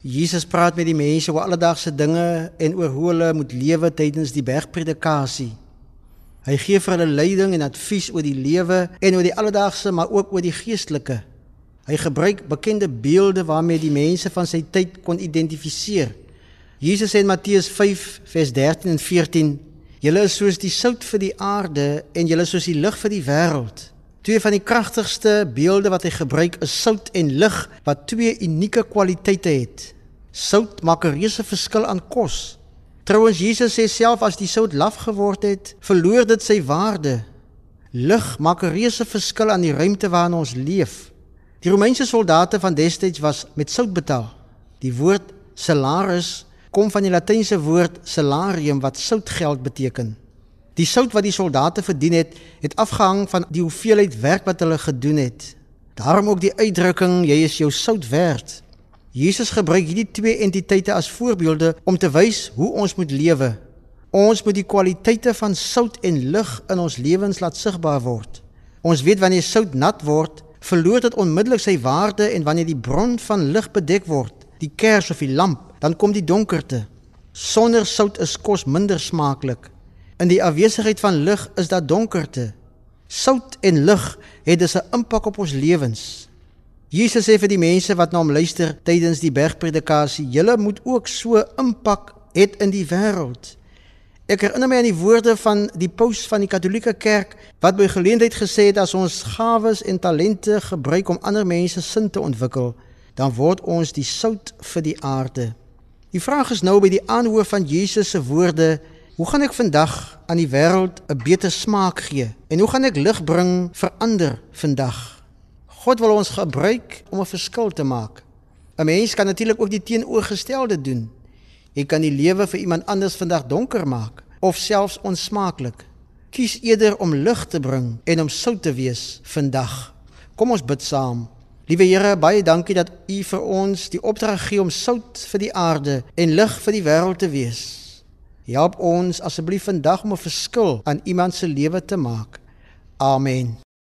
Jesus praat met die mense oor alledaagse dinge en oor hoe hulle moet lewe tydens die bergpredikasie. Hy gee vir hulle leiding en advies oor die lewe en oor die alledaagse, maar ook oor die geestelike. Hy gebruik bekende beelde waarmee die mense van sy tyd kon identifiseer. Jesus sê in Matteus 5 vers 13 en 14: "Julle is soos die sout vir die aarde en julle is soos die lig vir die wêreld." Twee van die kragtigste beelde wat hy gebruik is sout en lig wat twee unieke kwaliteite het. Sout maak 'n reuse verskil aan kos. Trouwens Jesus sê self as die sout laf geword het, verloor dit sy waarde. Lig maak 'n reuse verskil aan die ruimte waarin ons leef. Die Romeinse soldate van destyds was met sout betaal. Die woord salaris kom van die latynse woord salarium wat soutgeld beteken. Die sout wat die soldate verdien het, het afgehang van die hoeveelheid werk wat hulle gedoen het. Daarom ook die uitdrukking jy is jou sout werd. Jesus gebruik hierdie twee entiteite as voorbeelde om te wys hoe ons moet lewe. Ons moet die kwaliteite van sout en lig in ons lewens laat sigbaar word. Ons weet wanneer sout nat word, verloor dit onmiddellik sy waarde en wanneer die bron van lig bedek word, die kers of die lamp, dan kom die donkerte. Sonder sout is kos minder smaaklik. In die afwesigheid van lig is daar donkerte. Sout en lig het dus 'n impak op ons lewens. Jesus sê vir die mense wat na hom luister tydens die bergpredikasie, julle moet ook so impak hê in die wêreld. Ek herinner my aan die woorde van die paus van die Katolieke Kerk wat by geleentheid gesê het as ons gawes en talente gebruik om ander mense sin te ontwikkel, dan word ons die sout vir die aarde. Die vraag is nou by die aanhoor van Jesus se woorde Hoe gaan ek vandag aan die wêreld 'n beter smaak gee? En hoe gaan ek lig bring vir ander vandag? God wil ons gebruik om 'n verskil te maak. 'n Mens kan natuurlik ook die teenoorgestelde doen. Jy kan die lewe vir iemand anders vandag donker maak of selfs onsmaaklik. Kies eerder om lig te bring en om sout te wees vandag. Kom ons bid saam. Liewe Here, baie dankie dat U vir ons die opdrag gee om sout vir die aarde en lig vir die wêreld te wees. Help ons asseblief vandag om 'n verskil aan iemand se lewe te maak. Amen.